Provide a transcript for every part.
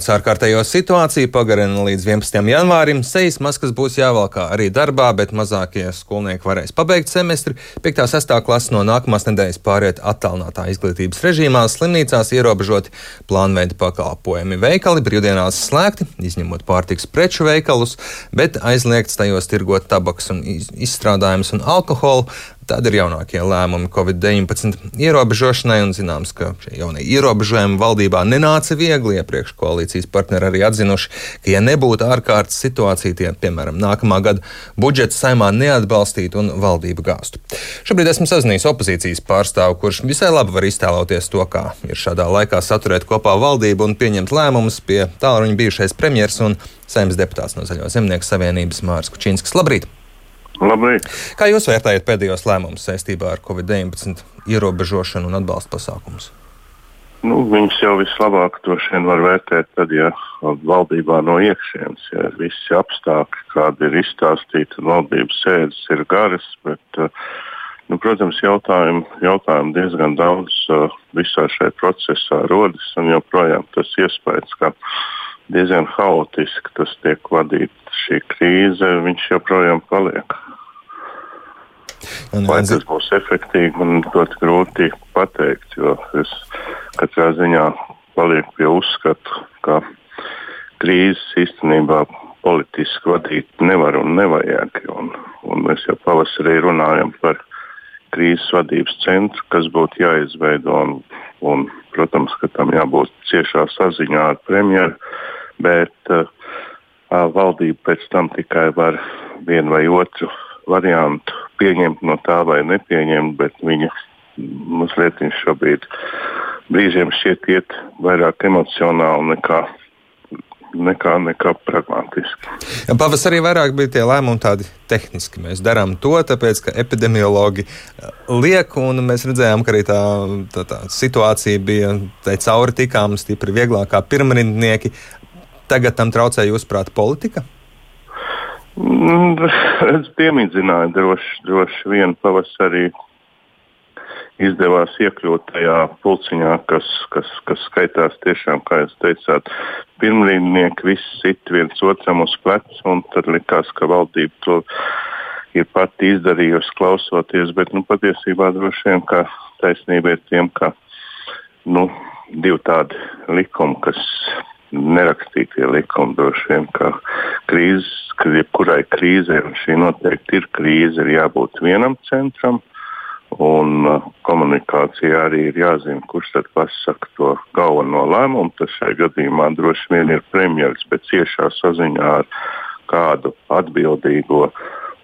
Sārkārtējo situāciju pagarina līdz 11. janvārim. Sejas maskas būs jāvalkā arī darbā, bet mazākie skolnieki varēs pabeigt semestri. 5. un 6. klases no nākamās nedēļas pāriet attālinātā izglītības režīmā, slimnīcās ierobežoti plānveida pakalpojumi. Veikali brīvdienās slēgti, izņemot pārtiks preču veikalus, bet aizliegts tajos tirgot tabaks un izstrādājumus un alkoholu. Tādi ir jaunākie lēmumi Covid-19 ierobežošanai, un zināms, ka šie jaunie ierobežojumi valdībā nenāca viegli. Iepriekš koalīcijas partneri arī atzinuši, ka, ja nebūtu ārkārtas situācija, tie, piemēram, nākamā gada budžets saimā neatbalstītu un valdību gāstu. Šobrīd esmu sazinājies opozīcijas pārstāvu, kurš visai labi var iztēloties to, kā ir šādā laikā saturēt kopā valdību un pieņemt lēmumus pie tālruņa bijušais premjers un saimnes deputāts no Zaļo zemnieku savienības Mārs Kučīnskis. Labrīt! Labrīt. Kā jūs vērtējat pēdējos lēmumus saistībā ar Covid-19 ierobežošanu un atbalsta pasākumus? Nu, viņus jau vislabāk var vērtēt, tad, ja valdībā no iekšienes, ja visi apstākļi, kādi ir izstāstīti, valdības sēdes ir garas, bet, nu, protams, jautājumu, jautājumu diezgan daudz visā šajā procesā rodas, un joprojām tas iespējas, ka diezgan haotiski tas tiek vadīts šī krīze, viņš joprojām paliek. Vai tas būs efektīvi, man ļoti grūti pateikt, jo es katrā ziņā palieku pie uzskatu, ka krīzes īstenībā politiski vadīt nevar un nevajag. Un, un mēs jau pavasarī runājam par krīzes vadības centru, kas būtu jāizveido. Un, un, protams, ka tam jābūt ciešā saziņā ar premjeru, bet uh, valdība pēc tam tikai var vienu vai otru variantu pieņemt no tā vai nepieņemt, bet viņa mazliet šobrīd brīžiem šķiet iet vairāk emocionāli nekā nekā, nekā pragmatiski. Ja, pavasarī vairāk bija tie lēmumi tādi tehniski. Mēs darām to, tāpēc, ka epidemiologi uh, liek, un mēs redzējām, ka arī tā, tā, tā situācija bija tai cauri tikām stipri vieglāk kā pirmrindnieki. Tagad tam traucē jūsuprāt politika? Mm, es piemīdzināju droši, droši vien pavasarī. Izdevās iekļūt tajā pulciņā, kas, kas, kas skaitās tiešām, kā jūs teicāt, pirmrīdnieki visi sit viens otram uz pleca, un tad likās, ka valdība to ir pati izdarījusi klausoties, bet nu, patiesībā droši vien, ka taisnība ir tiem, ka nu, divi tādi likumi, kas nerakstītie likumi droši vien, ka krīzes, ka jebkurai krīzei, un šī noteikti ir krīze, ir jābūt vienam centram. Un uh, komunikācijā arī ir jāzina, kurš tad pasaka to galveno lēmumu. Tas šajā gadījumā droši vien ir premjerministrs, bet ciešā saziņā ar kādu atbildīgo.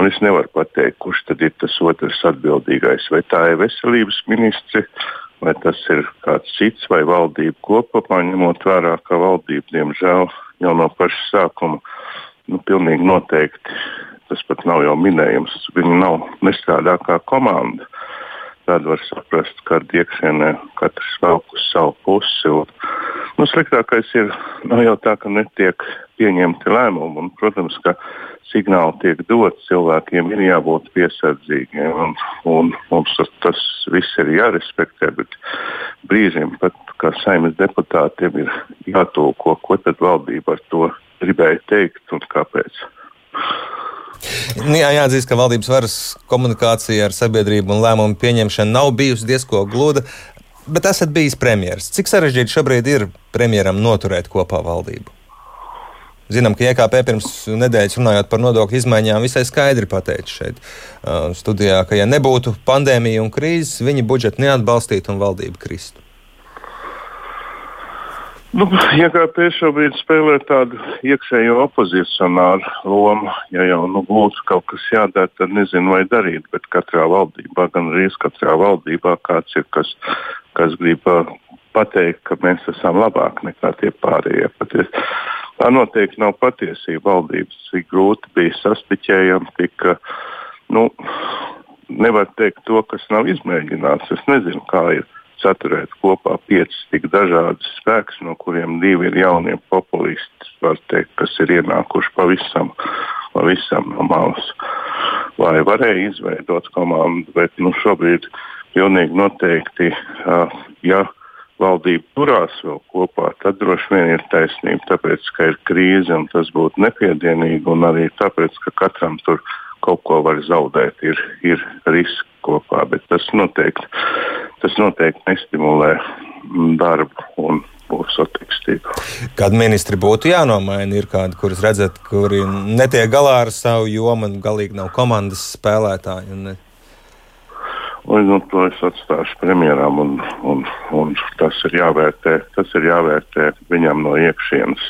Un es nevaru pateikt, kurš tad ir tas otrs atbildīgais. Vai tā ir veselības ministrs, vai tas ir kāds cits, vai valdība kopumā, ņemot vērā, ka valdība, diemžēl, jau no paša sākuma nu, pilnīgi noteikti tas pat nav jau minējums. Viņi nav nestrādā kā komanda. Tad var saprast, ka iekšienē katrs velk uz savu pusi. Un, nu, sliktākais ir nu, jau tā, ka netiek pieņemti lēmumi. Un, protams, ka signāli tiek dots, cilvēkiem ir jābūt piesardzīgiem. Un, un mums tas, tas viss ir jārespektē, bet brīžiem pat kā saimnes deputātiem ir jātulko, ko tad valdība ar to gribēja teikt un kāpēc. Nu jā, jāatzīst, ka valdības varas komunikācija ar sabiedrību un lēmumu pieņemšanu nav bijusi diezko gluda. Bet esat bijis premjerministrs. Cik sarežģīti šobrīd ir premjeram noturēt kopā valdību? Zinām, ka IKP pirms nedēļas runājot par nodokļu izmaiņām, visai skaidri pateica šeit uh, studijā, ka ja nebūtu pandēmija un krīzes, viņi budžetu neatbalstītu un valdība kristu. Nu, IKP šobrīd spēlē tādu iekšējo opozicionāru lomu. Ja jau nu, būtu kaut kas jādara, tad nezinu, vai darīt. Bet katrā valdībā, gan arī katrā valdībā, kāds ir, kas, kas grib pateikt, ka mēs esam labāki nekā tie pārējie. Paties. Tā noteikti nav patiesība. Valdības tik grūti bija saspiķējama, tik nu, nevar teikt to, kas nav izmēģināts. Es nezinu, kā ir saturēt kopā piecus tik dažādus spēkus, no kuriem divi ir jaunie populisti, teikt, kas ir ienākuši pavisam, pavisam no malas. Lai varēja izveidot komandu, bet nu, šobrīd pilnīgi noteikti, ja valdība turās vēl kopā, tad droši vien ir taisnība, tāpēc, ka ir krīze un tas būtu nepiedienīgi, un arī tāpēc, ka katram tur kaut ko var zaudēt, ir, ir riski kopā, bet tas noteikti, tas noteikti nestimulē darbu un būs attīstība. Kādi ministri būtu jānomaina? Ir kādi, kurus redzat, kuri netiek galā ar savu jomu un galīgi nav komandas spēlētāji. Un, nu, to es atstāšu premjeram, un, un, un tas ir jāvērtē. Tas ir jāvērtē viņam no iekšienes.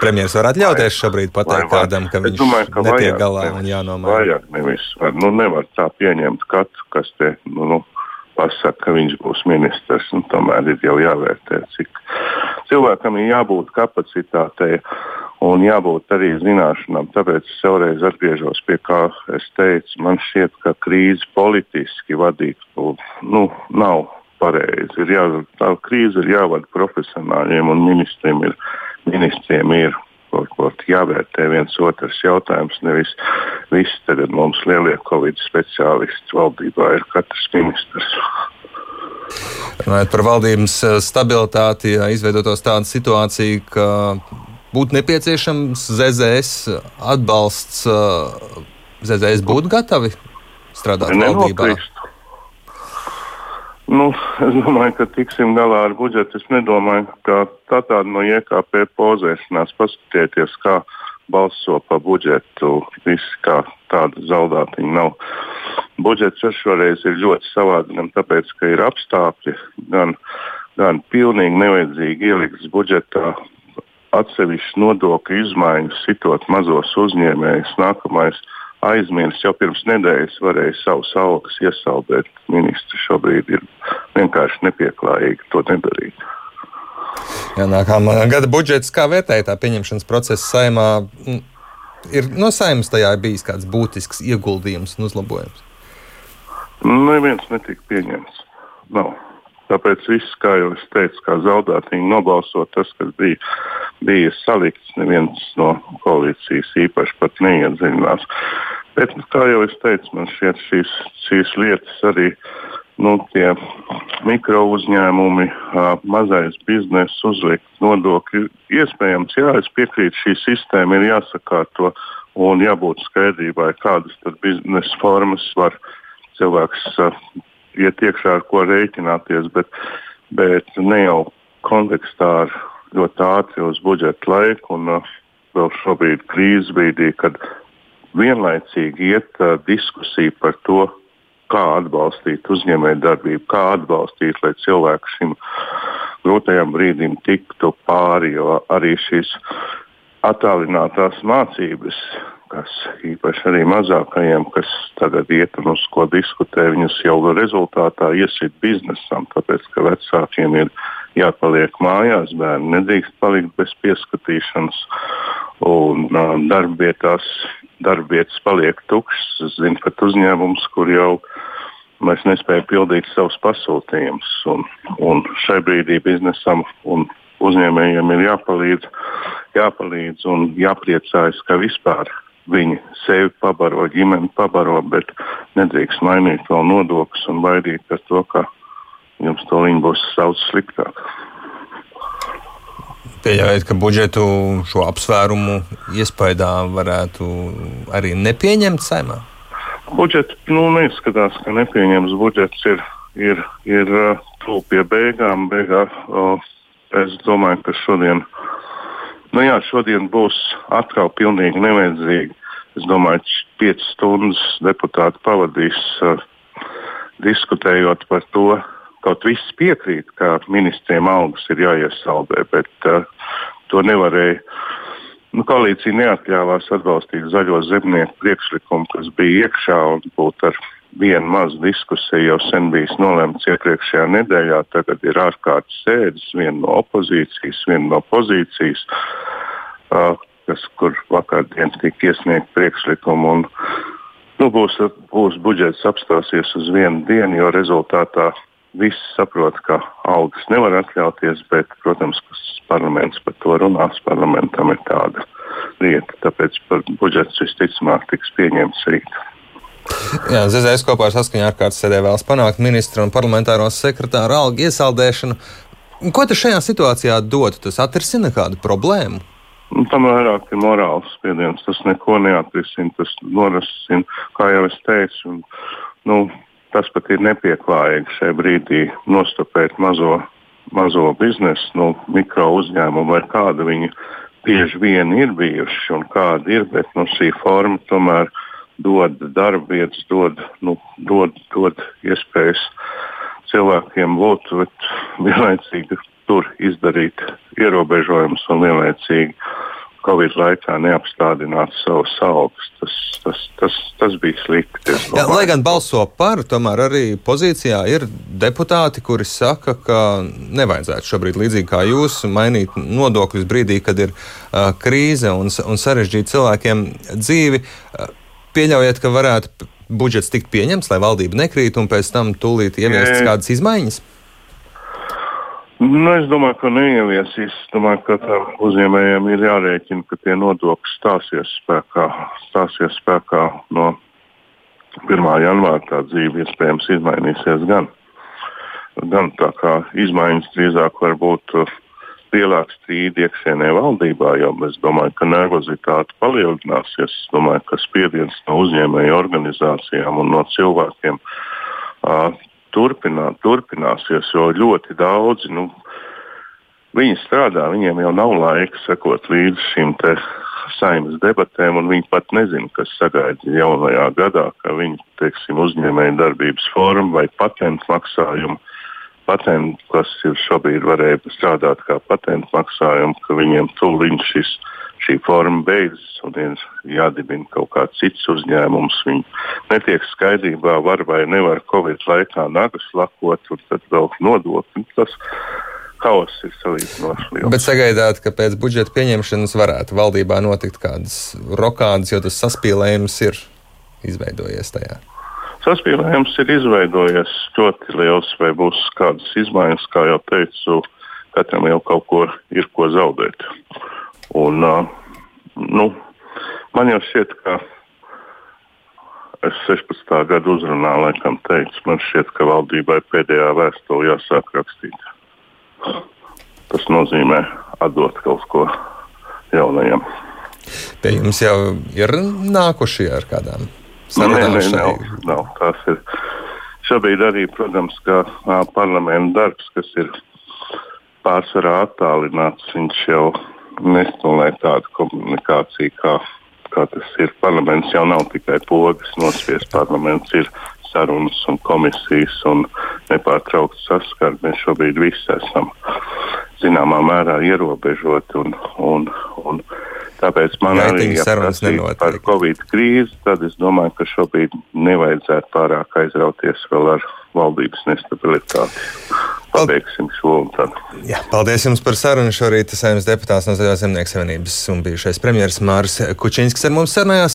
Premjeras var atļauties šobrīd pateikt kādam, ka viņš domāju, ka netiek vajag, galā un jānomāja. Vajag nevis. Nu, nevar tā pieņemt katru, kas te nu, nu, pasaka, ka viņš būs ministrs. Tomēr ir jau jāvērtē, cik cilvēkam ir jābūt kapacitātei un jābūt arī zināšanām. Tāpēc es vēlreiz atgriežos pie kā es teicu. Man šķiet, ka krīze politiski vadīt nu, nav pareizi. Ir jā, tā krīze ir jāvada profesionāļiem un ministriem ir, ministriem ir kaut ko jāvērtē viens otrs jautājums. Nevis visi tagad mums lielie covid speciālisti valdībā ir katrs ministrs. Runājot par valdības stabilitāti, izveidotos tāda situācija, ka būtu nepieciešams ZZS atbalsts, ZZS būtu gatavi strādāt valdībā? Nu, es domāju, ka tiksim galā ar budžetu. Es nedomāju, ka tā tāda no IKP pozēšanās paskatieties, kā balso par budžetu. Visi kā tāda zaudātiņa nav. Budžets šoreiz ir ļoti savāds gan tāpēc, ka ir apstākļi, gan, gan pilnīgi nevajadzīgi ielikts budžetā atsevišķas nodokļu izmaiņas, sitot mazos uzņēmējus. Nākamais aizmirst jau pirms nedēļas, varēja savus algas iesaldēt. Ministri šobrīd ir vienkārši nepieklājīgi to nedarīt. Jā, nākamā gada budžets, kā vērtēja tā pieņemšanas procesa saimā, ir no saimas tajā bijis kāds būtisks ieguldījums un uzlabojums? Neviens netika pieņemts. Nav. Tāpēc viss, kā jau es teicu, kā zaudētīgi nobalsot, tas, kas bija, bija salikts, neviens no koalīcijas īpaši pat neiedziļinās. Bet, kā jau es teicu, man šķiet šīs, šīs lietas arī nu, tie mikro uzņēmumi, mazais bizness, uzlikt nodokļi. Iespējams, jā, es piekrītu, šī sistēma ir jāsakārto un jābūt skaidrībai, kādas biznesa formas var cilvēks iet iekšā, ar ko rēķināties, bet, bet ne jau kontekstā ar ļoti ātri uz budžeta laiku un uh, vēl šobrīd krīzes brīdī, kad vienlaicīgi iet uh, diskusija par to, kā atbalstīt uzņēmējdarbību, kā atbalstīt, lai cilvēki šim grūtajam brīdim tiktu pāri, jo arī šīs attālinātās mācības kas īpaši arī mazākajiem, kas tagad iet un uz ko diskutē, viņus jau rezultātā iesit biznesam, tāpēc ka vecākiem ir jāpaliek mājās, bērni nedrīkst palikt bez pieskatīšanas, un uh, darbvietās darbvietas paliek tukšas. Es zinu pat uzņēmums, kur jau mēs nespējam pildīt savus pasūtījumus, un, un šai brīdī biznesam un uzņēmējiem ir jāpalīdz, jāpalīdz un jāpriecājas, ka vispār viņi sevi pabaro, ģimeni pabaro, bet nedrīkst mainīt vēl nodokļus un baidīt par to, ka jums to viņi būs daudz sliktāk. Pieļaujiet, ka budžetu šo apsvērumu iespējā varētu arī nepieņemt saimā? Budžets nu, neizskatās, ka nepieņems budžets ir, ir, ir uh, tuvu pie beigām. Beigā, uh, es domāju, ka šodien Nu jā, šodien būs atkal pilnīgi nevajadzīgi. Es domāju, ka piecas stundas deputāti pavadīs uh, diskutējot par to. Kaut viss piekrīt, ka ministriem algas ir jāiesaldē, bet uh, to nevarēja. Nu, koalīcija neatļāvās atbalstīt zaļo zemnieku priekšlikumu, kas bija iekšā un būtu ar viena maza diskusija jau sen bijis nolemts iepriekšējā nedēļā. Tagad ir ārkārtas sēdes, viena no opozīcijas, viena no pozīcijas, uh, kas, kur vakardien tika iesniegt priekšlikumu. Un, nu, būs, būs budžets apstāsies uz vienu dienu, jo rezultātā visi saprot, ka algas nevar atļauties, bet, protams, parlaments par to runās. Parlamentam ir tāda lieta, tāpēc budžets visticamāk tiks pieņemts rīt. Jā, ZZS kopā ar saskaņā ārkārtas sēdē vēlas panākt ministra un parlamentāro sekretāru algu iesaldēšanu. Ko tas šajā situācijā dod? Tas atrisina kādu problēmu? Nu, tam vairāk ir morāls spiediens. Tas neko neatrisina. Tas norasina, kā jau es teicu. Un, nu, tas pat ir nepieklājīgi šajā brīdī nostopēt mazo, mazo biznesu, nu, mikro uzņēmumu vai kāda viņa bieži vien ir bijuši un kāda ir. Bet nu, šī forma tomēr dod darba vietas, dod, nu, dod, dod iespējas cilvēkiem būt, bet vienlaicīgi tur izdarīt ierobežojumus un vienlaicīgi Covid laikā neapstādināt savus algas. Tas, tas, tas, tas bija slikti. Jā, lai gan balso par, tomēr arī pozīcijā ir deputāti, kuri saka, ka nevajadzētu šobrīd, līdzīgi kā jūs, mainīt nodokļus brīdī, kad ir uh, krīze un, un sarežģīt cilvēkiem dzīvi. Uh, pieļaujiet, ka varētu budžets tikt pieņemts, lai valdība nekrīt un pēc tam tūlīt ieviestas kādas izmaiņas? Nu, es domāju, ka neieviesīs. Es domāju, ka uzņēmējiem ir jārēķina, ka tie nodokļi stāsies spēkā, stāsies spēkā no 1. janvāra. Tā dzīve iespējams izmainīsies gan. Gan tā kā izmaiņas drīzāk var būt uh, lielāks strīdi iekšienē valdībā, jo es domāju, ka nervozitāte palielināsies. Es domāju, ka spiediens no uzņēmēju organizācijām un no cilvēkiem uh, turpinā, turpināsies, jo ļoti daudzi nu, viņi strādā, viņiem jau nav laika sekot līdzi šīm saimnes debatēm, un viņi pat nezina, kas sagaida jaunajā gadā, ka viņi teiksim, uzņēmēja darbības forma vai patentu maksājumu. Patentu, kas ir šobrīd varēja strādāt kā patentu maksājumu, ka viņiem tūlīt šis šī forma beidzas un ir jādibina kaut kāds cits uzņēmums. Viņi netiek skaidrībā, var vai nevar Covid laikā nagas lakot un tad vēl nodokļi. Tas haoss ir salīdzinoši liels. Bet sagaidāt, ka pēc budžeta pieņemšanas varētu valdībā notikt kādas rokādas, jo tas saspīlējums ir izveidojies tajā. Saspīlējums ir izveidojies ļoti liels, vai būs kādas izmaiņas, kā jau teicu, katram jau kaut ko ir ko zaudēt. Un, uh, nu, man jau šķiet, ka es 16. gada uzrunā laikam teicu, man šķiet, ka valdībai pēdējā vēstule jāsāk rakstīt. Tas nozīmē atdot kaut ko jaunajam. Pie jums jau ir nākušie ar kādām sarunām? Nē, nē, nav, nav. Tas ir šobrīd arī, protams, ka parlamenta darbs, kas ir pārsvarā attālināts, viņš jau nestimulē tādu komunikāciju, kā, kā tas ir. Parlaments jau nav tikai pogas nospiest, parlaments ir sarunas un komisijas un nepārtraukts saskars. Mēs šobrīd visi esam zināmā mērā ierobežoti. Un, un, un tāpēc man arī ir par Covid krīzi. Tad es domāju, ka šobrīd nevajadzētu pārāk aizrauties vēl ar valdības nestabilitāti pabeigsim šo un tad. Jā, paldies jums par sarunu. Šorīt saimnes deputāts no Zaļās zemnieku savienības un bijušais premjeras Māris Kučiņskis ar mums sarunājās.